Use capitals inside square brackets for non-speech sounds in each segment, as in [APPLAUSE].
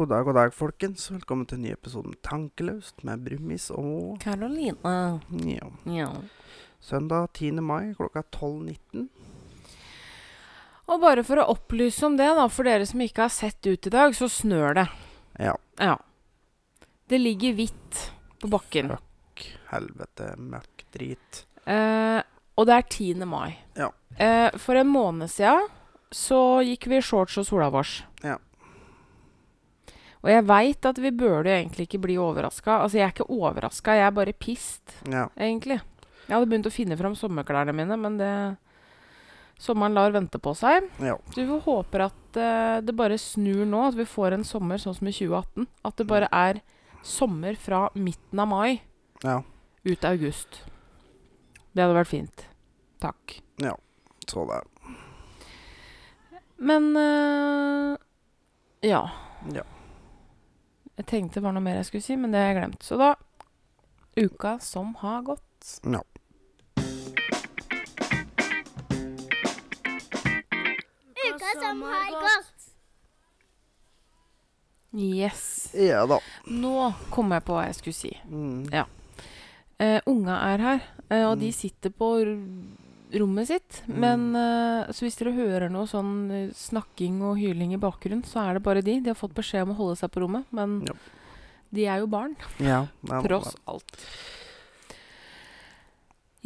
God dag, god dag, folkens. Velkommen til en ny episode med Tankeløst med Brumis og Karoline. ja. Ja. Søndag 10. mai klokka 12.19. Og bare for å opplyse om det, da, for dere som ikke har sett ut i dag, så snør det. Ja. Ja. Det ligger hvitt på bakken. Fuck, helvete, møkk, drit. Eh, og det er 10. mai. Ja. Eh, for en måned siden så gikk vi i shorts og sola vårs. Ja. Og jeg veit at vi burde jo egentlig ikke bli overraska. Altså, jeg er ikke overraska, jeg er bare pissed, Ja. egentlig. Jeg hadde begynt å finne fram sommerklærne mine, men det Sommeren lar vente på seg. Ja. Så vi håper at uh, det bare snur nå, at vi får en sommer sånn som i 2018. At det bare er sommer fra midten av mai Ja. ut august. Det hadde vært fint. Takk. Ja. Så det. Men uh, ja. Ja. Jeg tenkte det var noe mer jeg skulle si, men det har jeg glemt. Så da Uka som har gått. Ja. Uka som har gått. Yes. Ja da. Nå kom jeg på hva jeg skulle si. Mm. Ja. Eh, unga er her, eh, og de Mm. sitter på rommet sitt. Mm. Men eh, Så hvis dere hører noe sånn eh, snakking og hyling i bakgrunnen, så er det bare de. De har fått beskjed om å holde seg på rommet, men Ja. de er jo barn, Ja. [LAUGHS] er tross alt.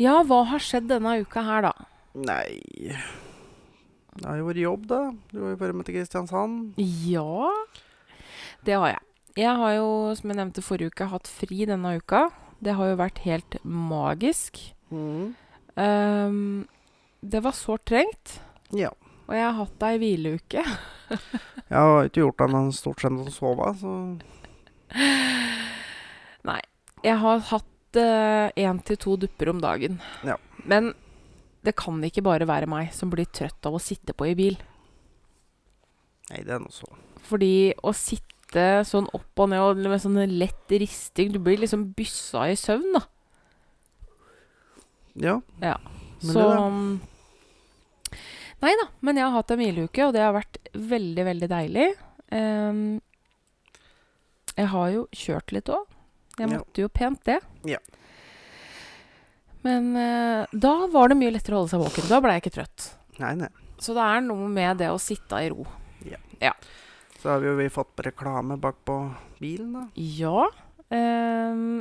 Ja, hva har skjedd denne uka her, da? Nei Det har jo vært jobb, da. Du har jo vært med til Kristiansand. Ja, det har jeg. Jeg har jo, som jeg nevnte forrige uke, hatt fri denne uka. Det har jo vært helt magisk. Mm. Ehm, det var sårt trengt. Ja. Og jeg har hatt ei hvileuke. [LAUGHS] Jeg har ikke gjort annet stort sett å sove, så [LAUGHS] Nei. Jeg har hatt én til to dupper om dagen. Ja. Men det kan ikke bare være meg som blir trøtt av å sitte på i bil. Nei, det er noe så. Fordi å sitte sånn opp og ned og med sånn lett risting Du blir liksom byssa i søvn, da. Ja. ja. Så um, Nei da, men jeg har hatt en hvileuke, og det har vært veldig, veldig deilig. Um, jeg har jo kjørt litt òg. Jeg Ja. måtte jo pent det. Ja. Men uh, da var det mye lettere å holde seg våken. Da ble jeg ikke trøtt. Nei, nei. Så det er noe med det å sitte i ro. Så har vi jo vi fått reklame bak på bilen, da. Ja. Um,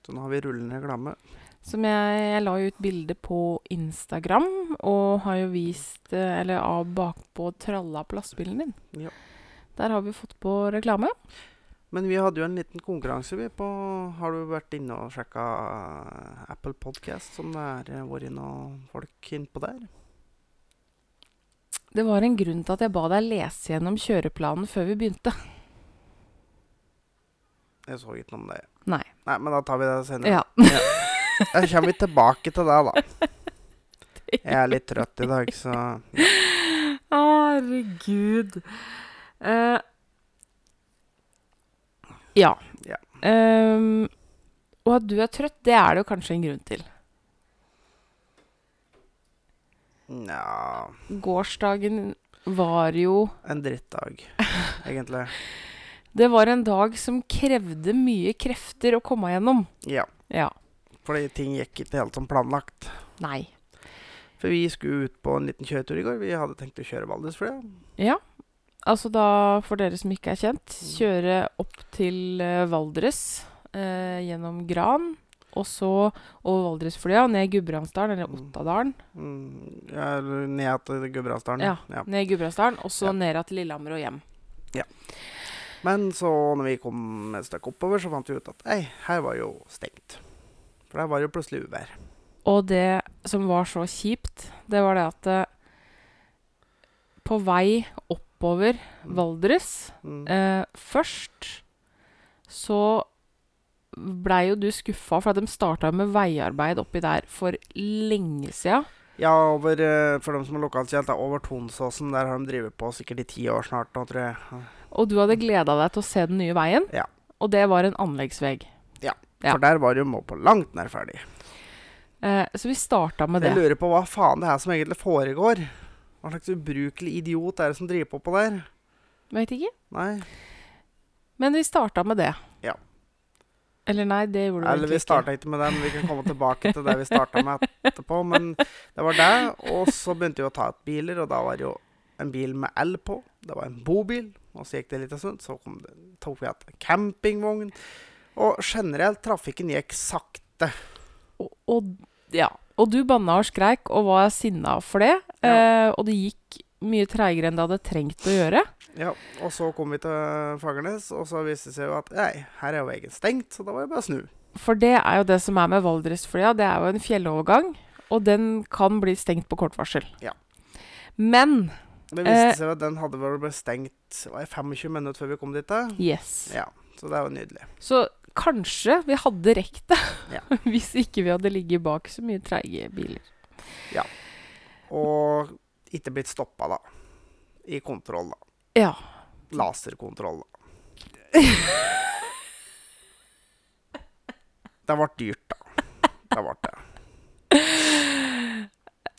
Så nå har vi rullende reklame. Som jeg, jeg la jo ut bilde på Instagram, og har jo vist eh, Eller av bakpå tralla på lastebilen din. Ja. Der har vi fått på reklame. Men vi hadde jo en liten konkurranse vi på Har du vært inne og sjekka Apple Podcast, som det er eh, vært noen folk innpå der? Det var en grunn til at jeg ba deg lese gjennom kjøreplanen før vi begynte. Jeg så ikke noe om det. Nei. Nei, men da tar vi det senere. Ja. Jeg kommer vi tilbake til det, da. [LAUGHS] Jeg er litt trøtt i dag, så Herregud. Uh, ja. Ja. Um, og at du er trøtt, det er det jo kanskje en grunn til. Nja Gårsdagen var jo En drittdag, egentlig. [LAUGHS] Det var en dag som krevde mye krefter å komme gjennom. Ja. Ja. Fordi ting gikk ikke helt som planlagt. Nei. For vi skulle ut på en liten kjøretur i går. Vi hadde tenkt å kjøre Valdresfløya. Ja. Altså da, for dere som ikke er kjent, kjøre opp til eh, Valdres eh, gjennom Gran. Og så over Valdresflya, ned Gudbrandsdalen, eller Mm. Ottadalen. Mm, ja, ned til Gudbrandsdalen. Ja. ja. Ned Gudbrandsdalen, og så Ja. ned til Lillehammer og hjem. Ja. Men så når vi kom et stykke oppover, så fant vi ut at ei, her var jo stengt. For der var jo plutselig uvær. Og det som var så kjipt, det var det at eh, på vei oppover Valdres Mm. eh, Først så blei jo du skuffa for at de starta med veiarbeid oppi der for lenge sia. Ja, over, eh, for dem som er lokalkjent, over Tonsåsen. Der har de drevet på sikkert i ti år snart nå, tror jeg. Og du hadde gleda deg til å se den nye veien. Ja. Og det var en anleggsvegg. Ja. For der var jo må på langt nær ferdig. Eh, så vi starta med det. Jeg lurer på hva faen det er som egentlig foregår. Hva slags ubrukelig idiot er det som driver på på der? Vet ikke. Nei. Men vi starta med det. Ja. Eller nei, det gjorde vi ikke. Eller vi starta ikke med den, vi kan komme tilbake til det vi starta med etterpå. Men det var det. Og så begynte vi å ta ut biler, og da var det jo en bil med el på. Det var en bobil. Og så gikk det litt en stund, så kom det, tok vi igjen campingvogn. Og generelt, trafikken gikk sakte. Og, og, ja. og du banna og skreik og var sinna for det. Eh, og det gikk mye treigere enn det hadde trengt å gjøre. Ja, Og så kom vi til Fagernes, og så viste det seg jo at nei, her er jo veien stengt, så da var det bare å snu. For det er jo det som er med Valdresflya. Det er jo en fjellovergang, og den kan bli stengt på kort varsel. Ja. Men Det viste Eh. seg jo at den hadde vel blitt stengt var 25 minutter før vi kom dit. da. yes. Ja, Så det er jo nydelig. Så kanskje vi hadde rekt det [LAUGHS] Ja. hvis ikke vi hadde ligget bak så mye treige biler. Ja. Og ikke blitt stoppa, da. I kontroll, da. Ja. Laserkontroll, da. [LAUGHS] Det ble dyrt, da. Det ble det.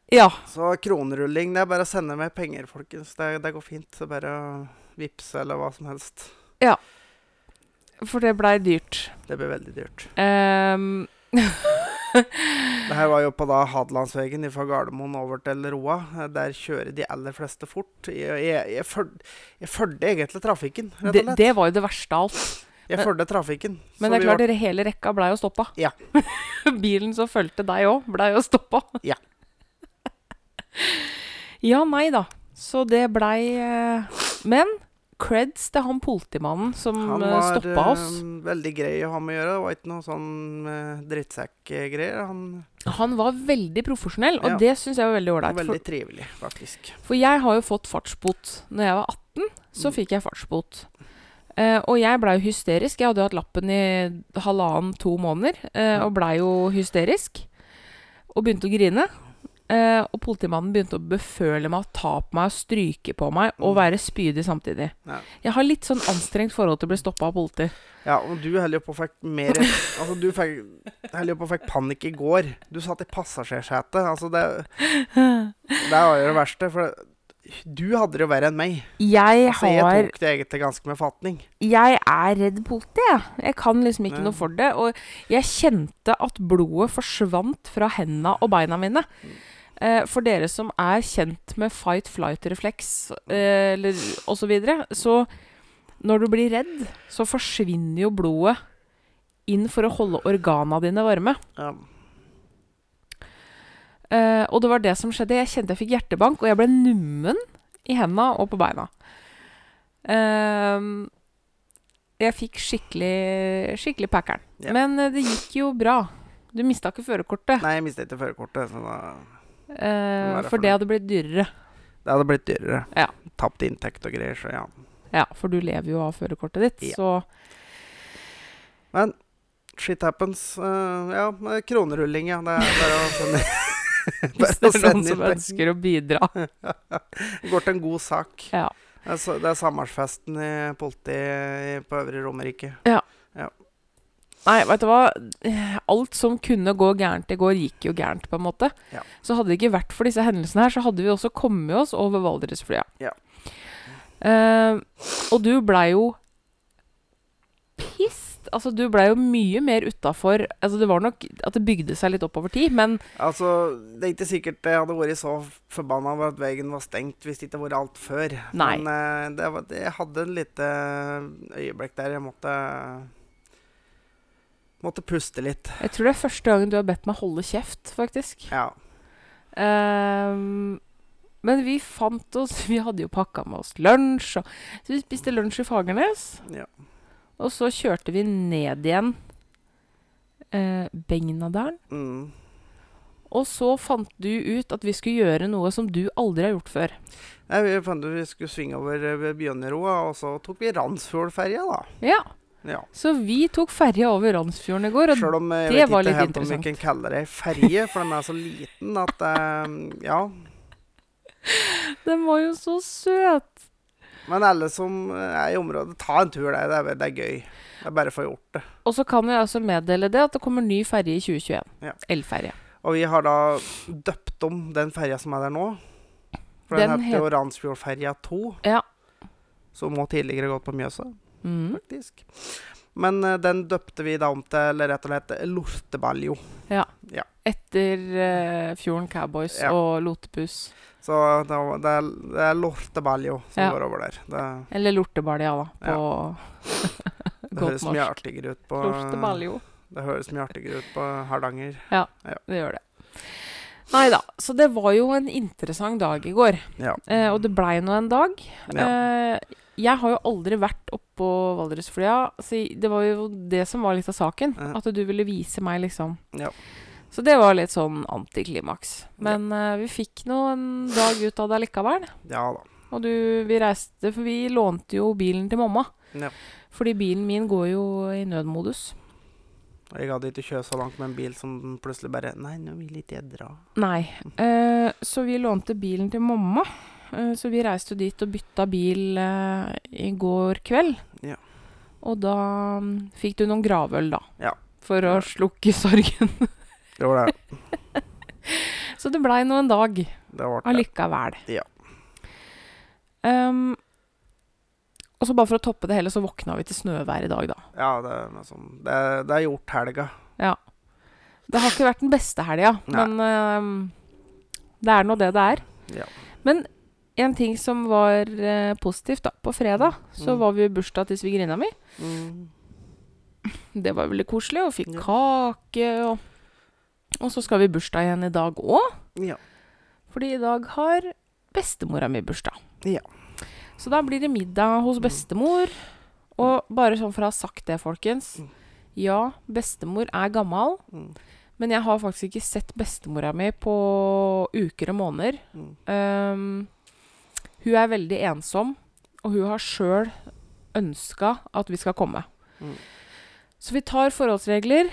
Ja. Så kronerulling, det er bare å sende meg penger, folkens. Det, det går fint. Det er bare å vippse eller hva som helst. For det blei dyrt. Det ble veldig dyrt. Um. Det her var jo på da Hadelandsvegen fra Gardermoen over til Roa. Der kjører de aller fleste fort. Jeg, jeg, jeg, føl- jeg følte egentlig trafikken, rett det, og slett. det var jo det verste av alt. Jeg følte trafikken. Men det er klart, dere hele rekka blei jo stoppa. Ja. [LAUGHS] Bilen som fulgte deg òg, blei jo stoppa. Ja. ja, nei da. Så det blei eh, Men creds til han politimannen som Han eh, var stoppa oss. eh, veldig grei å ha med å gjøre. Det var ikke noe sånn uh, drittsekkgreier. Han Han var veldig profesjonell, og Ja. det syns jeg var veldig var ålreit. veldig trivelig, faktisk. for jeg har jo fått fartsbot. Når jeg var 18, så Mm. fikk jeg fartsbot. Uh, og jeg blei jo hysterisk. Jeg hadde jo hatt lappen i halvannen-to måneder, uh, og blei jo hysterisk. Og begynte å grine. Eh, og politimannen begynte å beføle meg, ta på meg, stryke på meg og Mm. være spydig samtidig. Ja. Jeg har litt sånn anstrengt forhold til å bli stoppa av politi. Ja, og du holder jo på fikk mer Altså, du holder jo på fikk panikk i går. Du satt i passasjersetet. Altså, det [LAUGHS] Det var jo det verste. For du hadde det jo verre enn meg. Jeg Altså, jeg tok det egentlig ganske med fatning. Jeg er redd politi, jeg. Jeg kan liksom ikke Ja. noe for det. Og jeg kjente at blodet forsvant fra hendene og beina mine. Eh, for dere som er kjent med fight-flight-refleks eh, eller osv., så, videre, så når du blir redd, så forsvinner jo blodet inn for å holde organa dine varme. Ja. Eh, og det var det som skjedde. Jeg kjente jeg fikk hjertebank, og jeg ble nummen i henda og på beina. Eh, jeg fikk skikkelig skikkelig packeren. Ja. Men eh, det gikk jo bra. Du mista ikke førerkortet. Nei, jeg mistet ikke førerkortet. Så da, eh, for det hadde blitt dyrere. det hadde blitt dyrere. Ja. Tapt inntekt og greier, så ja. Ja, for du lever jo av førerkortet ditt, Ja. så Men shit happens. Uh, ja, kronerulling, ja. Det er bare å sende [LAUGHS] hvis det er noen som ønsker å bidra. [LAUGHS] Går til en god sak. Ja. Det er, det er samarbeidsfesten i politiet på Øvre Romerike. Nei, vet du hva? Alt som kunne gå gærent i går, gikk jo gærent, på en måte. Ja. Så hadde det ikke vært for disse hendelsene her, så hadde vi også kommet oss over Valdresflya. Ja. Uh, og du blei jo pissed. Altså, du blei jo mye mer utafor Altså, det var nok at det bygde seg litt opp over tid, men Altså, Det er ikke sikkert jeg hadde vært så forbanna over at veien var stengt hvis det ikke hadde vært alt før. Nei. Men uh, det var, det, jeg hadde en lite øyeblikk der jeg måtte Måtte puste litt. jeg tror det er første gangen du har bedt meg holde kjeft, faktisk. Ja. Um, men vi fant oss [LAUGHS] Vi hadde jo pakka med oss lunsj. Og, så vi spiste lunsj i Fagernes. ja. Og så kjørte vi ned igjen eh, Begnadalen. Mm. Og så fant du ut at vi skulle gjøre noe som du aldri har gjort før. Nei, vi fant ut vi skulle svinge over eh, Bjørneroa, og så tok vi Randsfjordferja, da. Ja, Ja. Så vi tok ferja over Randsfjorden i går. Og Sjøl om jeg det vet ikke helt om vi kan kalle det ferje, for den er så liten at eh, Ja. [LAUGHS] den var jo så søt! Men alle som er i området, ta en tur der. Det er, det er gøy. Det er bare å få gjort det. Og så kan jeg altså meddele det at det kommer ny ferje i 2021. Ja. Elferje. Og vi har da døpt om den ferja som er der nå. For den, Den heter jo Randsfjordferja 2. Ja. Som må tidligere gått på Mjøsa. Mm. faktisk. Men uh, den døpte vi da om til rett og slett Lortebaljo. Etter uh, Fjorden Cowboys Ja. og Lotepus. Så det, det, er, det er Lortebaljo som Ja. går over der. Det, Eller Lortebalja, da, på [LAUGHS] det godt høres mye artigere ut på Lortebaljo. Det høres mye artigere ut på Hardanger. Det gjør det. Nei da. Så det var jo en interessant dag i går. Ja. Eh, og det blei nå en dag. ja. Eh, jeg har jo aldri vært oppå Valdresflya, så det var jo det som var litt av saken. Ja. At du ville vise meg, liksom. Ja. Så det var litt sånn antiklimaks. Men eh, vi fikk nå en dag ut av det likevel. ja da. Og du, vi reiste, for vi lånte jo bilen til mamma. Ja. Fordi bilen min går jo i nødmodus. Og Jeg hadde ikke kjørt så langt med en bil som plutselig bare Nei, nå vil ikke jeg dra. Nei. Uh, så vi lånte bilen til mamma. Eh, så vi reiste jo dit og bytta bil eh, i går kveld. Ja. Og da mm, fikk du noen gravøl, da. Ja. For å slukke sorgen. Det var det. [LAUGHS] så det blei nå en dag Det var det. allikevel. Ja. Um, og så bare for å toppe det hele, så våkna vi til snøvær i dag, da. Ja, det er, sånn- det, det er gjort helga. Det har ikke vært den beste helga, men um, det er nå det det er. Ja. Men en ting som var eh, positivt, da. På fredag så Mm. var vi i bursdag til svigerinna mi. Mm. Det var veldig koselig, og fikk Ja. kake og Og så skal vi i bursdag igjen i dag òg, Ja. fordi i dag har bestemora mi bursdag. Ja. Så da blir det middag hos Mm. bestemor. Og bare sånn for å ha sagt det, folkens. Mm. Ja, bestemor er gammel, Mm. men jeg har faktisk ikke sett bestemora mi på uker og måneder. Mm. Um, hun er veldig ensom, og hun har sjøl ønska at vi skal komme. Mm. Så vi tar forholdsregler.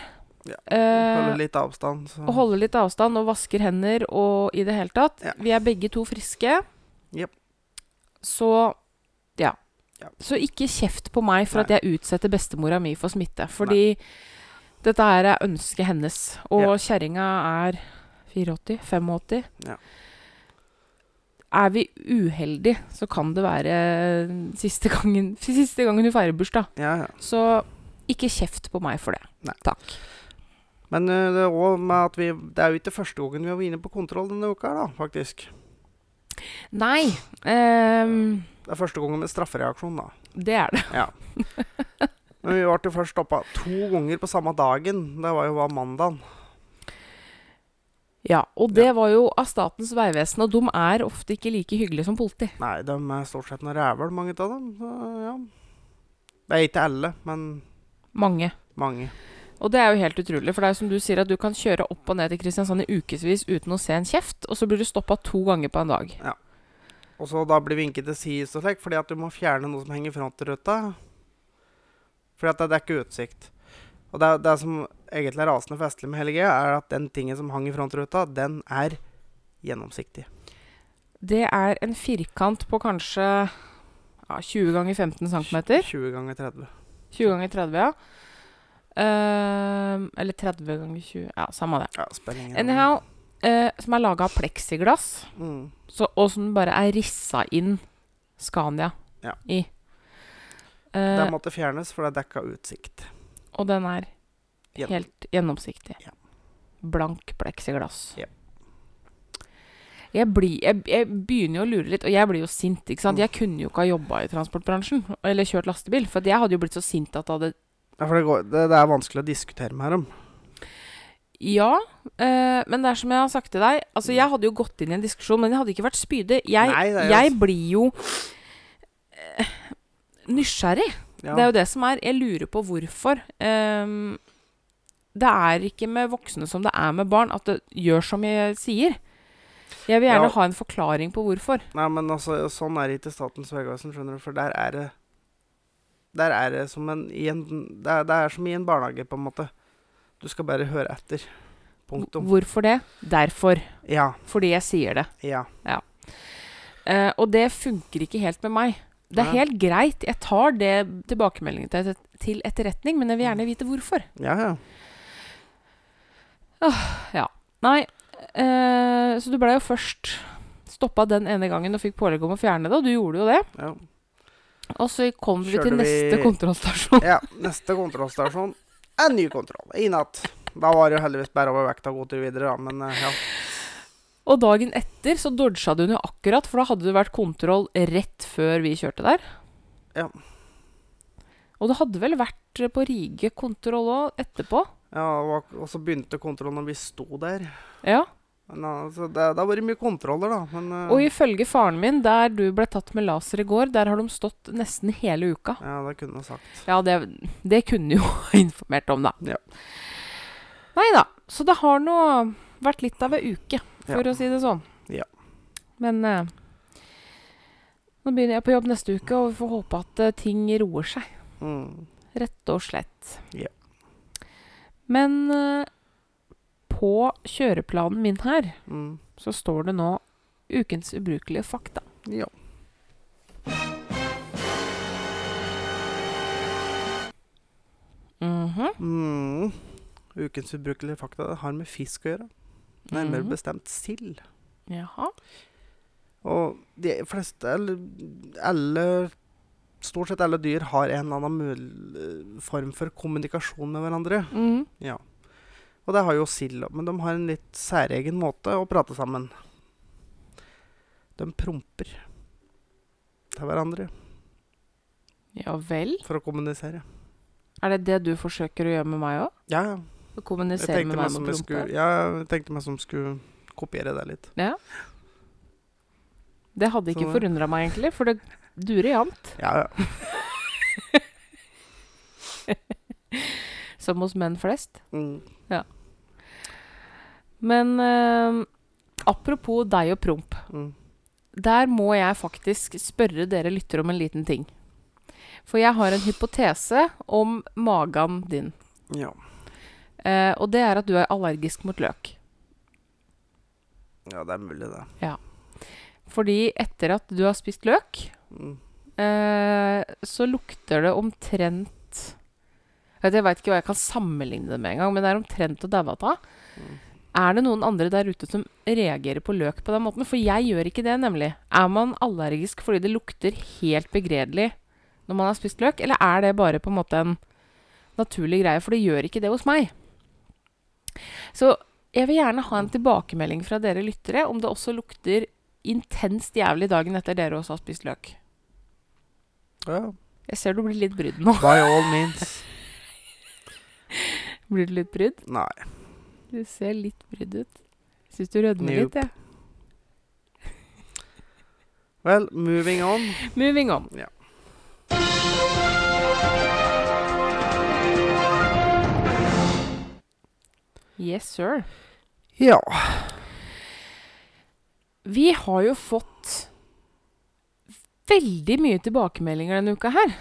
Ja, eh, Holde litt avstand. Så. og holder litt avstand og vasker hender og i det hele tatt. Ja. Vi er begge to friske. Yep. Så ja. Ja. Så ikke kjeft på meg for Nei. at jeg utsetter bestemora mi for smitte. Fordi dette her er ønsket hennes. Og Ja. kjerringa er 84? 85? Ja. Er vi uheldige, så kan det være siste gangen, [LAUGHS] siste gangen du feirer bursdag. Ja, ja. Så ikke kjeft på meg for det. Nei. Takk. Men eh, det er med at vi Det er jo ikke første gangen vi har vært inne på kontroll denne uka, da, faktisk. Nei. Um, Det er første gangen med straffereaksjon, da. det er det. Ja. [LAUGHS] Men vi ble først stoppa to ganger på samme dagen. Det var jo mandagen. Ja, og det var jo av Statens vegvesen, og de er ofte ikke like hyggelige som politi. Nei, de er stort sett noen rævel, mange av dem. Så ja. Det er ikke alle, men Mange. mange. Og det er jo helt utrolig, for det er jo som du sier at du kan kjøre opp og ned til Kristiansand i ukevis uten å se en kjeft, og så blir du stoppa to ganger på en dag. Og så da blir vinket til sides og slik, fordi at du må fjerne noe som henger i frontruta. Fordi at det er ikke utsikt. Og det, det som egentlig er rasende festlig med hele greia, er at den tingen som hang i frontruta, den er gjennomsiktig. Det er en firkant på kanskje ja, 20 ganger 15 cm. 20 ganger 30. 20 ganger 30, ja. Uh, eller 30 ganger 20 Ja, samme det. Ja, Anyhow, uh, som er laga av pleksiglass, Mm. så, og som bare er rissa inn Scania Ja. i. Uh, Den måtte fjernes, for det dekka utsikt. og den er Gjennom- helt gjennomsiktig. Ja. Blank pleksiglass. Ja. Jeg, blir, jeg, jeg begynner jo å lure litt, og jeg blir jo sint. ikke sant? Mm. Jeg kunne jo ikke ha jobba i transportbransjen eller kjørt lastebil, for jeg hadde jo blitt så sint at det hadde Ja, for det, går, det, det er vanskelig å diskutere med om Ja, øh, men det er som jeg har sagt til deg. Altså, Jeg hadde jo gått inn i en diskusjon, men jeg hadde ikke vært spydig. Jeg, Nei, jeg blir jo øh, nysgjerrig. Ja. Det er jo det som er. Jeg lurer på hvorfor. Ehm, det er ikke med voksne som det er med barn, at det gjør som jeg sier. Jeg vil gjerne Ja. ha en forklaring på hvorfor. Nei, men altså, sånn er det ikke Statens vegvesen, skjønner du. For der er det Der er det som en, i en det, er, det er som i en barnehage, på en måte. Du skal bare høre etter. Punktum. Hvorfor det? Derfor. Ja. Fordi jeg sier det. Ja. Eh, og det funker ikke helt med meg. Det er ja. helt greit. Jeg tar det tilbakemeldingen til, til etterretning, men jeg vil gjerne vite hvorfor. Ja, ja. Nei, eh, så du blei jo først stoppa den ene gangen og fikk pålegg om å fjerne det, og du gjorde jo det. ja. Og så kom vi Kjørte til neste vi- kontrollstasjon. Ja, neste kontrollstasjon. En ny kontroll. I natt. Da var det jo heldigvis bare over vekta og god tur videre, da. Men eh, ja. Og dagen etter så dodga du den jo akkurat, for da hadde det vært kontroll rett før vi kjørte der. Ja. Og det hadde vel vært på Rige kontroll òg etterpå? Ja og og så begynte kontrollen når vi sto der. Ja. Men, altså, det, det har vært mye kontroller, da. Men uh, Og ifølge faren min, der du ble tatt med laser i går, der har de stått nesten hele uka. Ja, det kunne jeg sagt. Ja, det, det kunne jo [LAUGHS] informert om, da. Ja. Nei da. Så det har nå vært litt av ei uke, for Ja. å si det sånn. Ja. Men uh, nå begynner jeg på jobb neste uke, og vi får håpe at uh, ting roer seg. Mm. Rett og slett. Ja. Men eh, på kjøreplanen min her Mm. så står det nå ukens ubrukelige fakta. Ja. Mhm. Mm. Ukens ubrukelige fakta har med fisk å gjøre. Nærmere Mhm. bestemt sild. Jaha. Og de fleste, eller alle Stort sett alle dyr har en eller annen mul form for kommunikasjon med hverandre. Mm. Ja. Og det har jo sild men de har en litt særegen måte å prate sammen. De promper til hverandre Ja vel. for å kommunisere. Er det det du forsøker å gjøre med meg òg? Ja, ja. Å kommunisere med meg med prompe? ja, jeg tenkte meg som skulle kopiere det litt. Ja. Det hadde ikke forundra meg, egentlig, for det durer jevnt. Ja, ja. [LAUGHS] Som hos menn flest. Mm. Men eh, apropos deg og promp. Mm. Der må jeg faktisk spørre dere lyttere om en liten ting. For jeg har en hypotese om magen din. ja. Eh, og det er at du er allergisk mot løk. Ja, det er mulig, det. Ja. Fordi etter at du har spist løk, Eh, så lukter det omtrent Jeg veit ikke hva jeg kan sammenligne det med engang, men det er omtrent å daue av. Mm. Er det noen andre der ute som reagerer på løk på den måten? For jeg gjør ikke det, nemlig. Er man allergisk fordi det lukter helt begredelig når man har spist løk, eller er det bare på en måte en naturlig greie? For det gjør ikke det hos meg. Så jeg vil gjerne ha en tilbakemelding fra dere lyttere om det også lukter intenst jævlig dagen etter dere også har spist løk. Ja. Jeg ser du blir litt brydd nå. By all means. [LAUGHS] Blir du litt brydd? Nei. Du ser litt brydd ut. Syns du rødmer Nope. litt, jeg. Well, moving on. Moving on. Ja. Yes, sir. Ja. Vi har jo fått veldig mye tilbakemeldinger denne uka her.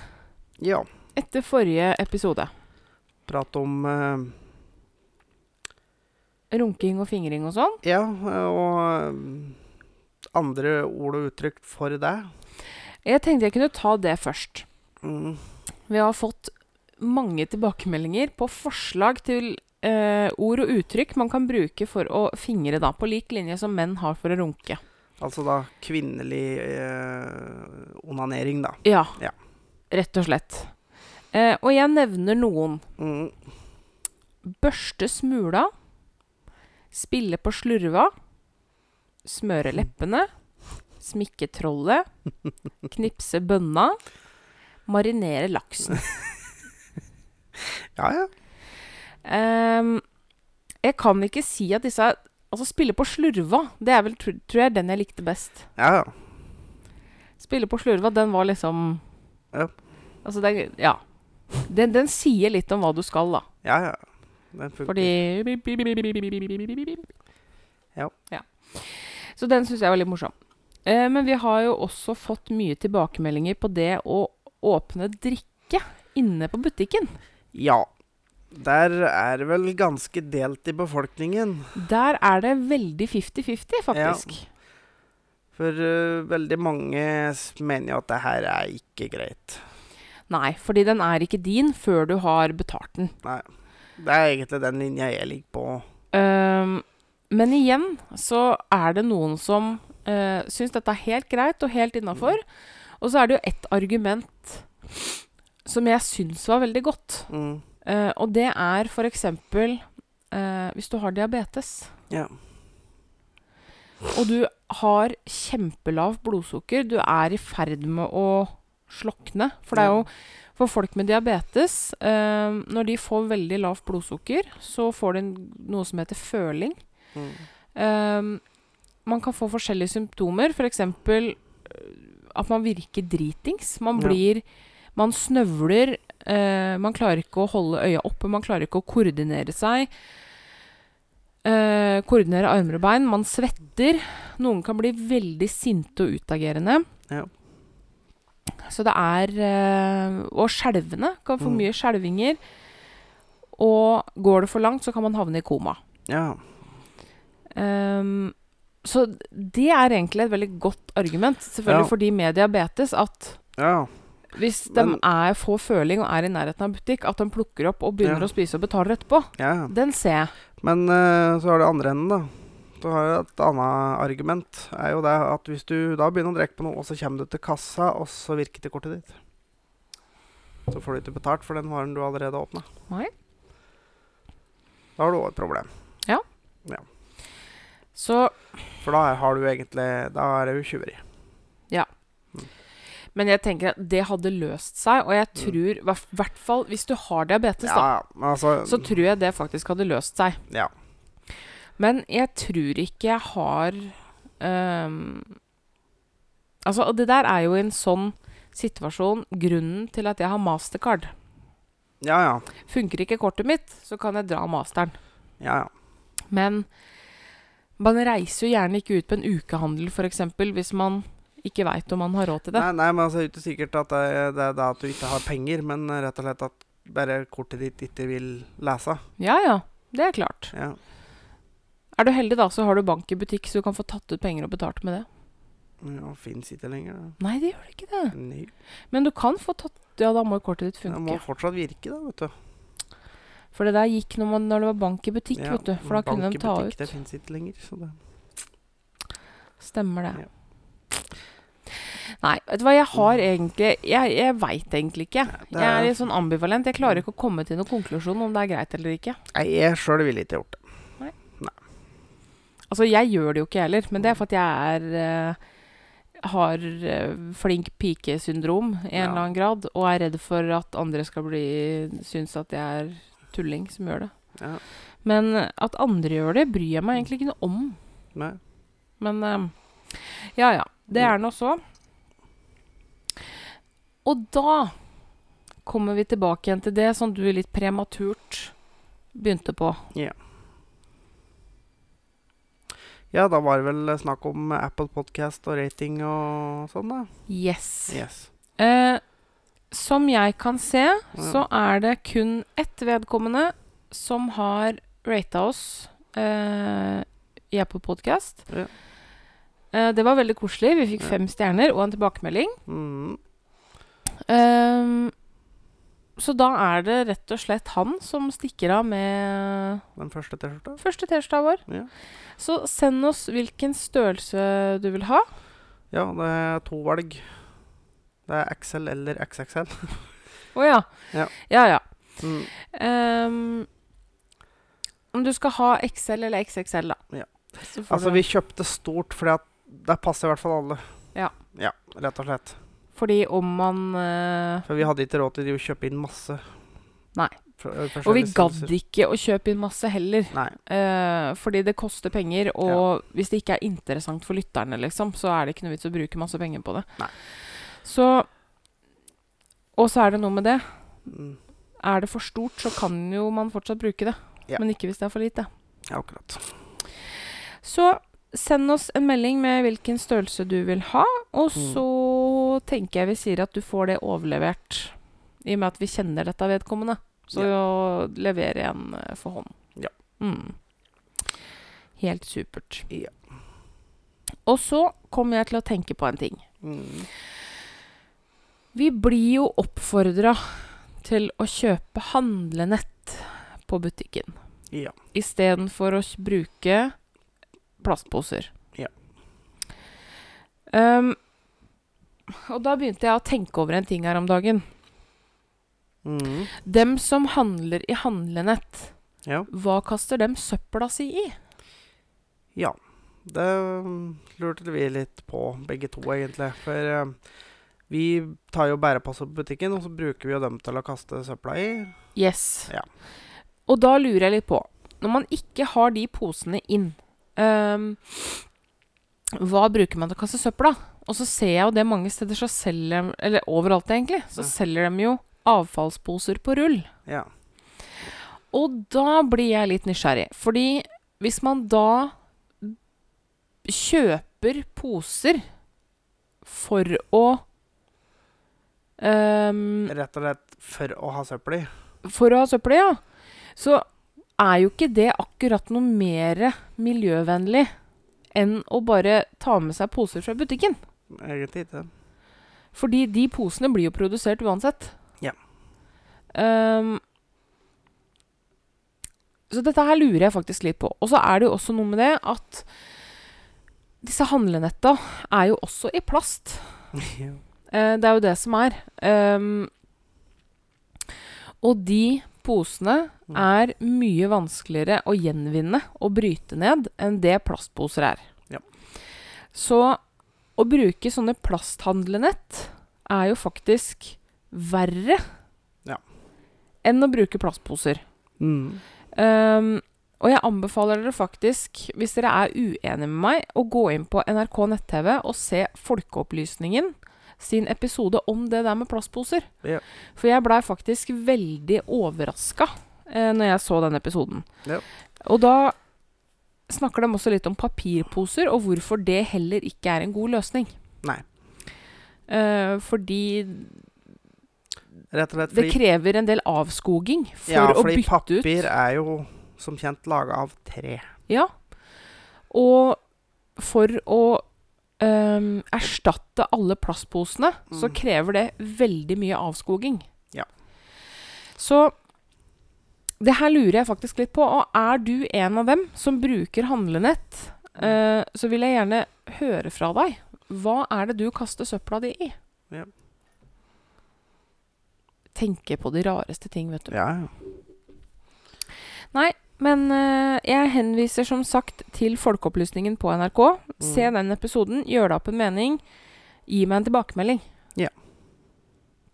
Ja. Etter forrige episode. Prat om eh, Runking og fingring og sånn. Ja, og eh, andre ord og uttrykk for det. Jeg tenkte jeg kunne ta det først. Mm. Vi har fått mange tilbakemeldinger på forslag til eh, ord og uttrykk man kan bruke for å fingre, da, på lik linje som menn har for å runke. Altså da kvinnelig eh, onanering, da. Ja, Ja. rett og slett. Eh, og jeg nevner noen. Mm. Børste smula. Spille på slurva. Smøre leppene. Smikke trollet. [LAUGHS] Knipse bønna. Marinere laksen. Ja, ja. Ehm, jeg kan ikke si at disse Altså, spille på slurva, det er vel, tr tror jeg, den jeg likte best. Ja, ja. Spille på slurva, den var liksom Ja. Altså, det Ja. Den, den sier litt om hva du skal, da. Ja, ja. Den funker. Fordi Ja. Så den syns jeg var litt morsom. Eh, men vi har jo også fått mye tilbakemeldinger på det å åpne drikke inne på butikken. Ja. Der er det vel ganske delt i befolkningen. Der er det veldig 50-50, faktisk. Ja. For uh, veldig mange mener jo at det her er ikke greit. Nei, fordi den er ikke din før du har betalt den. Nei. Det er egentlig den linja jeg ligger på. Um, men igjen så er det noen som uh, syns dette er helt greit og helt innafor. Og så er det jo ett argument som jeg syns var veldig godt. Mm. Eh, og det er f.eks. Uh, hvis du har diabetes, Ja. og du har kjempelavt blodsukker, du er i ferd med å slokne. For det er jo for folk med diabetes uh, Når de får veldig lavt blodsukker, så får de noe som heter føling. Mm. Man kan få forskjellige symptomer, f.eks. at man virker dritings. Man Ja. Man snøvler. Eh, man klarer ikke å holde øya oppe, man klarer ikke å koordinere seg. Uh, koordinere armer og bein. Man svetter. Noen kan bli veldig sinte og utagerende. Ja. Så det er uh, Og skjelvende. Kan få Mm. mye skjelvinger. Og går det for langt, så kan man havne i koma. ja. Um, så det er egentlig et veldig godt argument, selvfølgelig Ja. for de med diabetes, at Ja. Hvis de Men- er, får føling og er i nærheten av butikk, at de plukker opp og begynner Ja. å spise og betaler etterpå. ja. Den ser jeg. Men uh, så har du andre enden, da. Du har et annet argument. er jo det at Hvis du da begynner å drikke på noe, og så kommer du til kassa, og så virker ikke kortet ditt Så får du ikke betalt for den varen du allerede åpna. Da har du òg et problem. Ja. ja. Så, For da har du egentlig Da er det jo tjuveri. Men jeg tenker at det hadde løst seg, og jeg Mm. tror, i hvert- hvert fall hvis du har diabetes, Ja, da, altså så tror jeg det faktisk hadde løst seg. Ja. Men jeg tror ikke jeg har um, Altså, det der er jo i en sånn situasjon grunnen til at jeg har mastercard. Ja, ja. Funker ikke kortet mitt, så kan jeg dra masteren. Ja, ja. Men man reiser jo gjerne ikke ut på en ukehandel, f.eks., hvis man ikke veit om man har råd til det. Nei, nei, men altså, ikke sikkert at det, det er da at du ikke har penger, men rett og slett at bare kortet ditt ikke vil lese. Ja ja, det er klart. Ja. Er du heldig, da, så har du bank i butikk, så du kan få tatt ut penger og betalt med det. ja Fins ikke lenger. da. Nei, det gjør det ikke det. Nei. Men du kan få tatt Ja, da må jo kortet ditt funke. Det må fortsatt virke, da, vet du. For det der gikk når, man, når det var bank i butikk, Ja, vet du. For da bank kunne i de ta butikk, ut. Det fins ikke lenger. Så det. Stemmer det. Ja. Nei, vet du hva, jeg har egentlig Jeg, jeg veit egentlig ikke. det Jeg er er- litt sånn ambivalent. Jeg klarer ikke å komme til noen konklusjon om det er greit eller ikke. Nei, jeg sjøl ville ikke gjort det. Altså, jeg gjør det jo ikke heller, men det er for at jeg er eh, har eh, flink pike-syndrom i en Ja. eller annen grad, og er redd for at andre skal bli synes at jeg er tulling som gjør det. Ja. Men at andre gjør det, bryr jeg meg egentlig ikke noe om. Nei. Men eh, ja, ja. Det er nå så. Og da kommer vi tilbake igjen til det som du litt prematurt begynte på. Ja, Ja, da var det vel snakk om Apple Podcast og rating og sånn, da. Yes. Yes. Eh, som jeg kan se, så er det kun ett vedkommende som har rata oss eh, i Apple Podcast. Ja. Eh, det var veldig koselig. Vi fikk Ja. fem stjerner og en tilbakemelding. Mm. Ehm, så da er det rett og slett han som stikker av med Den første T-skjorta. første T-skjorta vår. Ja. Så send oss hvilken størrelse du vil ha. ja, det er to valg. Det er XL eller XXL. Å ja. Ja. Ja, ja. Mm. Um, om du skal ha XL eller XXL, da. Ja. Altså, vi kjøpte stort fordi at det passer i hvert fall alle. Ja. Ja, rett og slett. Fordi om man uh, For vi hadde ikke råd til å kjøpe inn masse. Nei. Øh, Og vi gadd ikke å kjøpe inn masse heller. Eh, fordi det koster penger, og hvis det ikke er interessant for lytterne, liksom, så er det ikke noe vits å bruke masse penger på det. Nei. Så Og så er det noe med det. Mm. Er det for stort, så kan jo man fortsatt bruke det. Ja. Men ikke hvis det er for lite. Ja, akkurat. Så send oss en melding med hvilken størrelse du vil ha, og Mm. så tenker jeg vi sier at du får det overlevert. I og med at vi kjenner dette vedkommende. Så leverer jeg en eh, for hånd. Ja. Mm. Helt supert. Ja. Og så kommer jeg til å tenke på en ting. Mm. Vi blir jo oppfordra til å kjøpe handlenett på butikken. Ja. Istedenfor å bruke plastposer. Ja. Ehm, og da begynte jeg å tenke over en ting her om dagen. Mm. Dem som handler i handlenett, Ja. hva kaster dem søpla si i? ja. Det mm, lurte vi litt på, begge to, egentlig. For eh, vi tar jo bærepasset på butikken, og så bruker vi jo dem til å kaste søpla i. Yes. Ja. Og da lurer jeg litt på Når man ikke har de posene inn, um, hva bruker man til å kaste søpla? Og så ser jeg jo det mange steder så selger de Eller overalt, egentlig. Så Ja. selger de jo avfallsposer på rull. Ja. Og da blir jeg litt nysgjerrig. Fordi hvis man da kjøper poser for å um, Rett og slett for å ha søppel i. For å ha søppel i, ja. Så er jo ikke det akkurat noe mer miljøvennlig enn å bare ta med seg poser fra butikken. Egentlig ikke. Fordi de posene blir jo produsert uansett. Ja. Um, så dette her lurer jeg faktisk litt på. Og så er det jo også noe med det at disse handlenetta er jo også i plast. [LAUGHS] ja. Eh, det er jo det som er. Um, og de posene Mm. er mye vanskeligere å gjenvinne og bryte ned enn det plastposer er. Ja. Så å bruke sånne plasthandlenett er jo faktisk verre Ja. enn å bruke plastposer. Mm. Um, og jeg anbefaler dere faktisk, hvis dere er uenige med meg, å gå inn på NRK nett-TV og se Folkeopplysningen sin episode om det der med plastposer. Ja. For jeg blei faktisk veldig overraska eh, når jeg så den episoden. Ja. Og da snakker de også litt om papirposer, og hvorfor det heller ikke er en god løsning. Nei. Uh, fordi Rett og slett det krever en del avskoging for Ja, å bytte ut Ja, fordi papir er jo som kjent laga av tre. Ja. Og for å um, erstatte alle plastposene, så Mm. krever det veldig mye avskoging. Ja. Så det her lurer jeg faktisk litt på. Og er du en av dem som bruker handlenett, eh, så vil jeg gjerne høre fra deg. Hva er det du kaster søpla di i? Ja. Tenke på de rareste ting, vet du. Ja, ja. Nei, men eh, jeg henviser som sagt til Folkeopplysningen på NRK. Se Mm. den episoden, gjør deg opp en mening. Gi meg en tilbakemelding. Ja.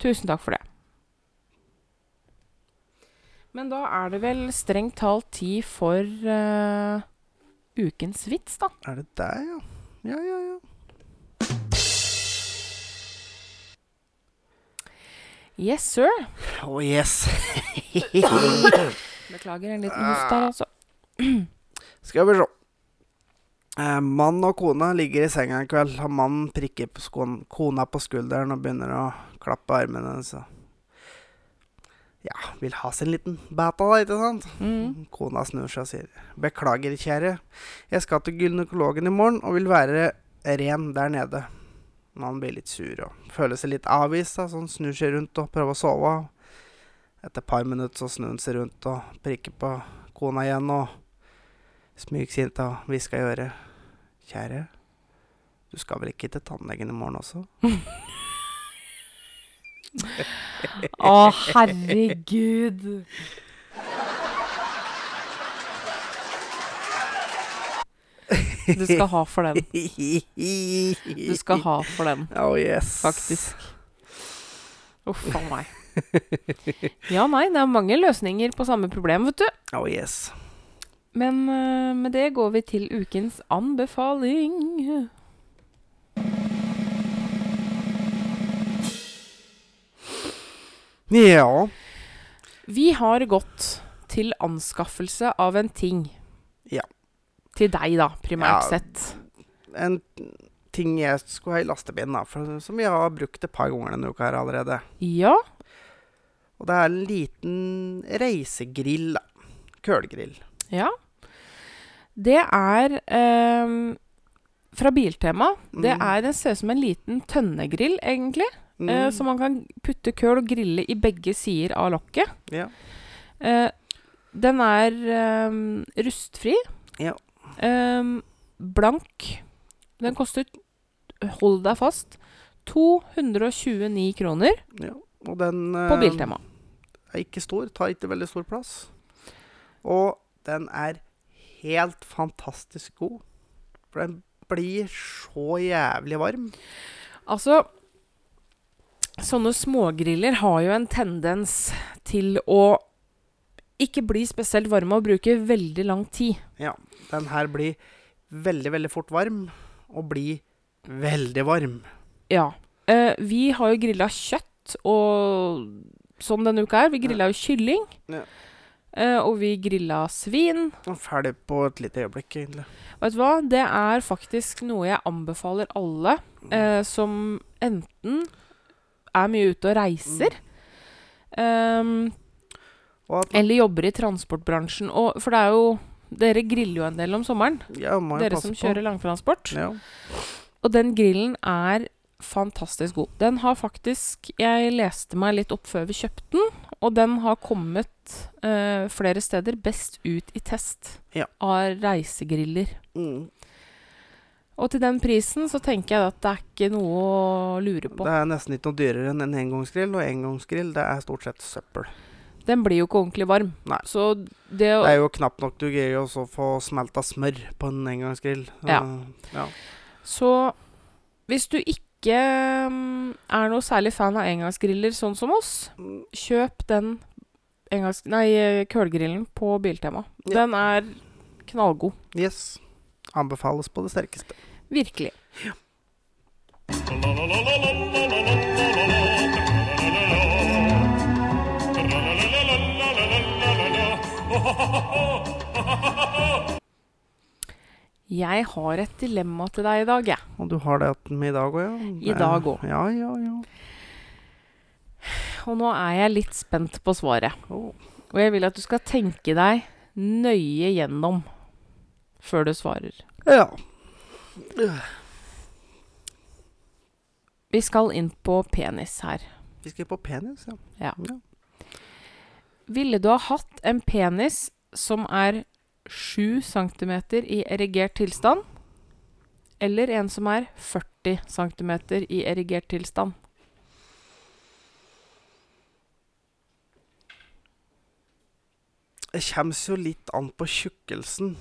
Tusen takk for det. Men da er det vel strengt talt tid for uh, ukens vits, da. Er det der, ja? Ja, ja, ja. Yes, sir. Oh yes. [COUGHS] Beklager en liten host der, altså. [CLEARS THROAT] Skal vi se. Eh, mann og kone ligger i senga en kveld, og mannen prikker på skoen, kona på skulderen og begynner å klappe armene hennes. Ja, vil ha sin liten bata, da, ikke sant? Mm. Kona snur seg og sier Beklager, kjære. Jeg skal til gynekologen i morgen og vil være ren der nede. Mannen blir litt sur og føler seg litt avvist, da, så han snur seg rundt og prøver å sove. Etter et par minutter så snur han seg rundt og prikker på kona igjen og smygsint og hvisker i øret. Kjære, du skal vel ikke til tannlegen i morgen også? [LAUGHS] [LAUGHS] Å, herregud. Du skal ha for den. Du skal ha for den, Oh yes. faktisk. Uff a meg. Ja, nei, det er mange løsninger på samme problem, vet du. Oh yes. Men eh, med det går vi til ukens anbefaling. Ja. Vi har gått til anskaffelse av en ting. Ja. Til deg, da, primært Ja. sett. En ting jeg skulle ha i lastebilen, da, for, som vi har brukt et par ganger denne uka her allerede. Ja. Og det er en liten reisegrill, da. Kølgrill. Ja. Det er eh, fra Biltema. Det Mm. er, den ser ut som en liten tønnegrill, egentlig. Mm. Eh, så man kan putte køl og grille i begge sider av lokket. ja. Eh, den er um, rustfri. Ja. Um, blank. Den koster, hold deg fast, 229 kroner Ja. Og den på eh, Biltema. er ikke stor, tar ikke veldig stor plass. Og den er helt fantastisk god. For den blir så jævlig varm. Altså Sånne smågriller har jo en tendens til å ikke bli spesielt varme og bruke veldig lang tid. Ja, den her blir veldig, veldig fort varm, og blir veldig varm. Ja. Eh, vi har jo grilla kjøtt og sånn denne uka her. Vi grilla jo kylling. Ja. Eh, og vi grilla svin. Og ferdig på et lite øyeblikk, egentlig. Vet du hva? Det er faktisk noe jeg anbefaler alle eh, som enten er mye ute og reiser, Um, eller jobber i transportbransjen. Og, for det er jo Dere griller jo en del om sommeren, ja, dere som som på. kjører langtransport. Ja. Og den grillen er fantastisk god. Den har faktisk Jeg leste meg litt opp før vi kjøpte den, og den har kommet eh, flere steder best ut i test Ja. av reisegriller. Mm. Og til den prisen så tenker jeg at det er ikke noe å lure på. Det er nesten ikke noe dyrere enn en engangsgrill, og engangsgrill det er stort sett søppel. Den blir jo ikke ordentlig varm. Nei. Så det Det er jo knapt nok du greier å få smelta smør på en engangsgrill. Ja. Uh, ja. Så hvis du ikke mm, er noe særlig fan av engangsgriller sånn som oss, kjøp den engangs... Nei, eh, kølgrillen på Biltema. Den er knallgod. Yes. Anbefales på det sterkeste. Virkelig. Jeg har et dilemma til deg i dag, jeg. Og du har det med i dag òg, ja? I dag også. Ja, ja, ja. Og nå er jeg litt spent på svaret. Oh. Og jeg vil at du skal tenke deg nøye gjennom før du svarer. ja. Vi skal inn på penis her. Vi skal på penis, ja. Ja. Ja. Ville du ha hatt en penis som er 7 cm i erigert tilstand, eller en som er 40 cm i erigert tilstand? Det kommer jo litt an på tjukkelsen.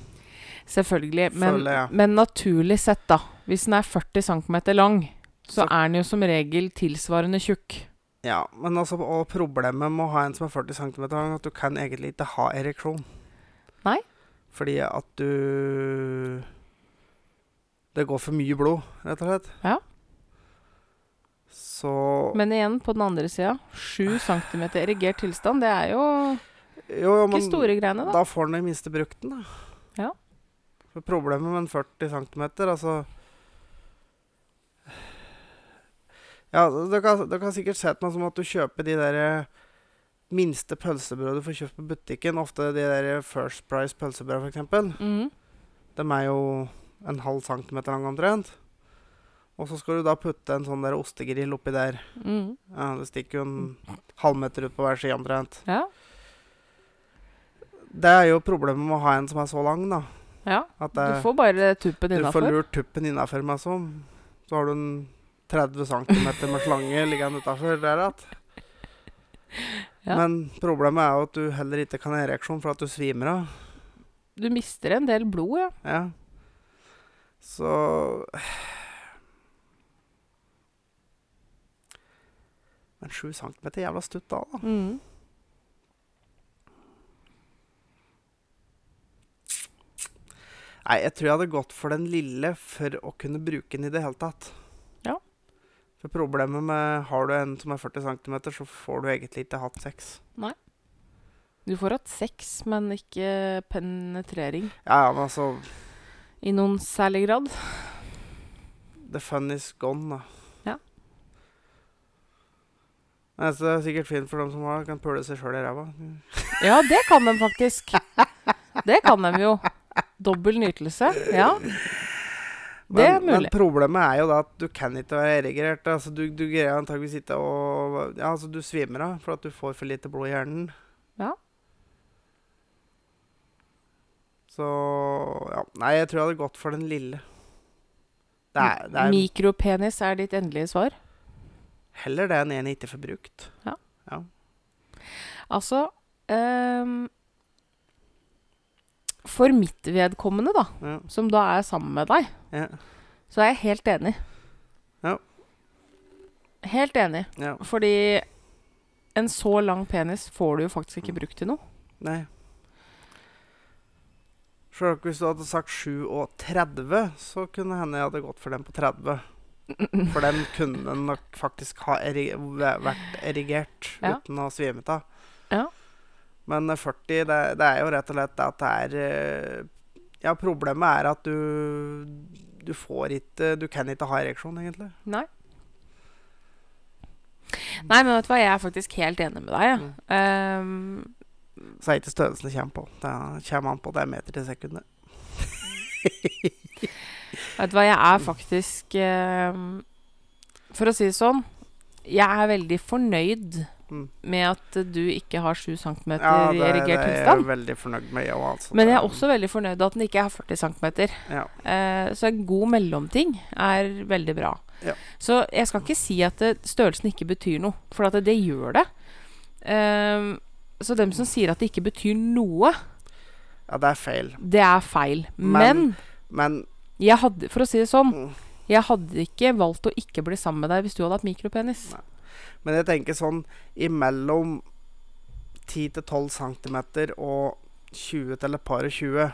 Selvfølgelig. Men, Føler ja. men naturlig sett, da. Hvis den er 40 cm lang, så Så- er den jo som regel tilsvarende tjukk. Ja, men altså, og problemet med å ha en som er 40 cm lang, at du kan egentlig ikke ha ereksjon. Nei. Fordi at du Det går for mye blod, rett og slett. Ja. Så Men igjen, på den andre sida, 7 cm erigert tilstand, det er jo Jo, jo, ikke store greiene, da. da får den i minste brukt den, da. Ja. For problemet med en 40 cm, altså Ja, dere har, sikkert sett noe som at du kjøper de der eh, minste pølsebrød du får kjøpt på butikken. Ofte de der First Price pølsebrød, f.eks. Mm. De er jo en halv centimeter lang omtrent. Og så skal du da putte en sånn der ostegrill oppi der. Mm. Ja, Det stikker jo en halvmeter ut på hver side omtrent. Ja. Det er jo problemet med å ha en som er så lang, da. Ja. At Du får bare tuppen du får lurt tuppen innafor meg som. Så har du en 30 cm med slange [LAUGHS] liggende utafor der igjen. [LAUGHS] Ja. Men problemet er jo at du heller ikke kan ha ereksjon for at du svimer av. Du mister en del blod, ja. Ja. Så [SIGHS] Men 7 cm er jævla stutt da, da. Mhm. Nei, jeg tror jeg hadde gått for den lille for å kunne bruke den i det hele tatt. Ja. For problemet med Har du en som er 40 cm, så får du egentlig ikke hatt sex. Nei. Du får hatt sex, men ikke penetrering Ja, ja, men altså i noen særlig grad. The fun is gone, da. Ja. Det er sikkert fint for dem som har, kan pule seg sjøl i ræva. Ja, det kan de faktisk. Det kan de jo. Dobbel nytelse. Ja. Det er Men, men problemet er jo da at du kan ikke være erigert. Altså, du, du greier antakeligvis ikke å Ja, altså, du svimer av for at du får for lite blod i hjernen. Ja. Så ja. Nei, jeg tror jeg hadde gått for den lille. Det er, det er Mikropenis er ditt endelige svar? Heller det enn en jeg ikke får brukt. Altså ehm, For mitt vedkommende, da, Ja. som da er sammen med deg, Ja. så er jeg helt enig. Ja. Helt enig. ja. Fordi en så lang penis får du jo faktisk ikke brukt til noe. Nei. Sjøl hvis du hadde sagt 37, så kunne hende jeg hadde gått for den på 30. For den kunne nok faktisk ha eri vært erigert Ja. uten å svime av. Ja. Men eh, 40, det, det er jo rett og slett at det er eh, Ja, problemet er at du Du får ikke Du kan ikke ha ereksjon, egentlig. Nei. Nei, men vet du hva, jeg er faktisk helt enig med deg. Ja. Mm. Um, Så er ikke størrelsen det kommer på. Det kommer an på det er meter til sekundet. [LAUGHS] vet du hva, jeg er faktisk um, For å si det sånn, jeg er veldig fornøyd Mm. med at du ikke har 7 cm Ja, i Ja, det er jeg veldig fornøyd med, Jo. Altså. Men jeg er også veldig fornøyd at den ikke er 40 cm. ja. Eh, så en god mellomting er veldig bra. Ja. Så jeg skal ikke si at det, størrelsen ikke betyr noe, for at det, det gjør det. Eh, så dem som sier at det ikke betyr noe, ja, det er feil. det er feil. Men, Men- Men jeg hadde, for å si det sånn, mm, jeg hadde ikke valgt å ikke bli sammen med deg hvis du hadde hatt mikropenis. Nei. Men jeg tenker sånn imellom 10-12 cm og 20 til et par og 20,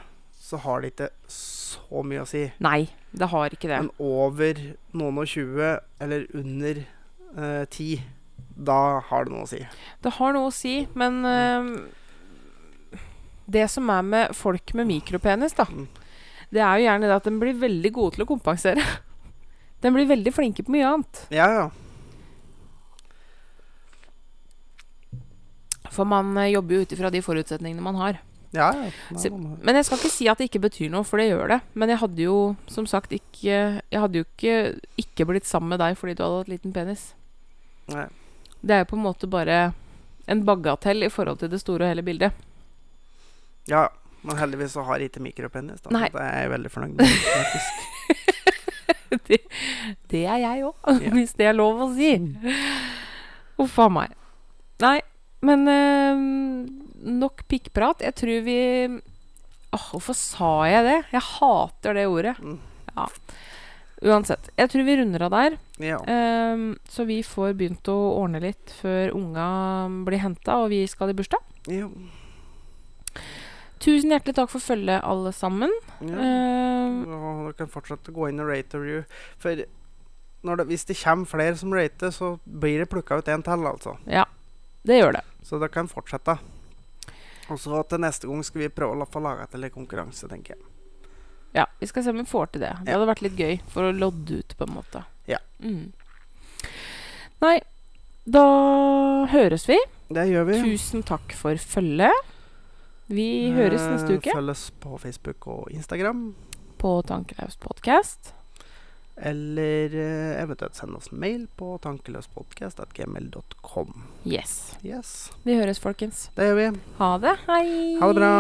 så har det ikke så mye å si. Nei, det har ikke det. Men over noen og 20, eller under eh, 10, da har det noe å si. Det har noe å si, men eh, Det som er med folk med mikropenis, da, Mm. det er jo gjerne det at de blir veldig gode til å kompensere. [LAUGHS] De blir veldig flinke på mye annet. Ja, ja. For man eh, jobber jo ut ifra de forutsetningene man har. ja, ja. Så- Men jeg skal ikke si at det ikke betyr noe, for det gjør det. Men jeg hadde jo som sagt ikke Jeg hadde jo ikke ikke blitt sammen med deg fordi du hadde hatt liten penis. Nei. Det er jo på en måte bare en bagatell i forhold til det store og hele bildet. ja, men heldigvis så har jeg ikke mikropenis. Da. Nei. Det er jeg veldig fornøyd med. [LAUGHS] [LAUGHS] det, det er jeg òg, Ja. [LAUGHS] hvis det er lov å si. Uff a meg. Nei, men eh, nok pikkprat. Jeg tror vi Åh, Hvorfor sa jeg det? Jeg hater det ordet. Mm. Ja. Uansett. Jeg tror vi runder av der. Ja. Ehm, så vi får begynt å ordne litt før unga blir henta og vi skal i bursdag. ja. Tusen hjertelig takk for følget, alle sammen. ja. Og dere kan fortsette å gå inn og rate og review. For når det, hvis det kommer flere som rater, så blir det plukka ut en til, altså. ja, det gjør det. Så dere kan fortsette. Og så til neste gang skal vi prøve å få laga til en konkurranse, tenker jeg. Ja, Vi skal se om vi får til det. Det Ja. hadde vært litt gøy for å lodde ut, på en måte. Ja. Mm. Nei, da høres vi. Det gjør vi. Tusen takk for følget. Vi høres neste Eh, uke Følg oss på Facebook og Instagram. på Tankelaus podkast. Eller eh, eventuelt send oss en mail på tankeløspodkast.gmail.com. Yes. Yes, Vi høres, folkens. det gjør vi. Ha det. Hei. Ha det bra.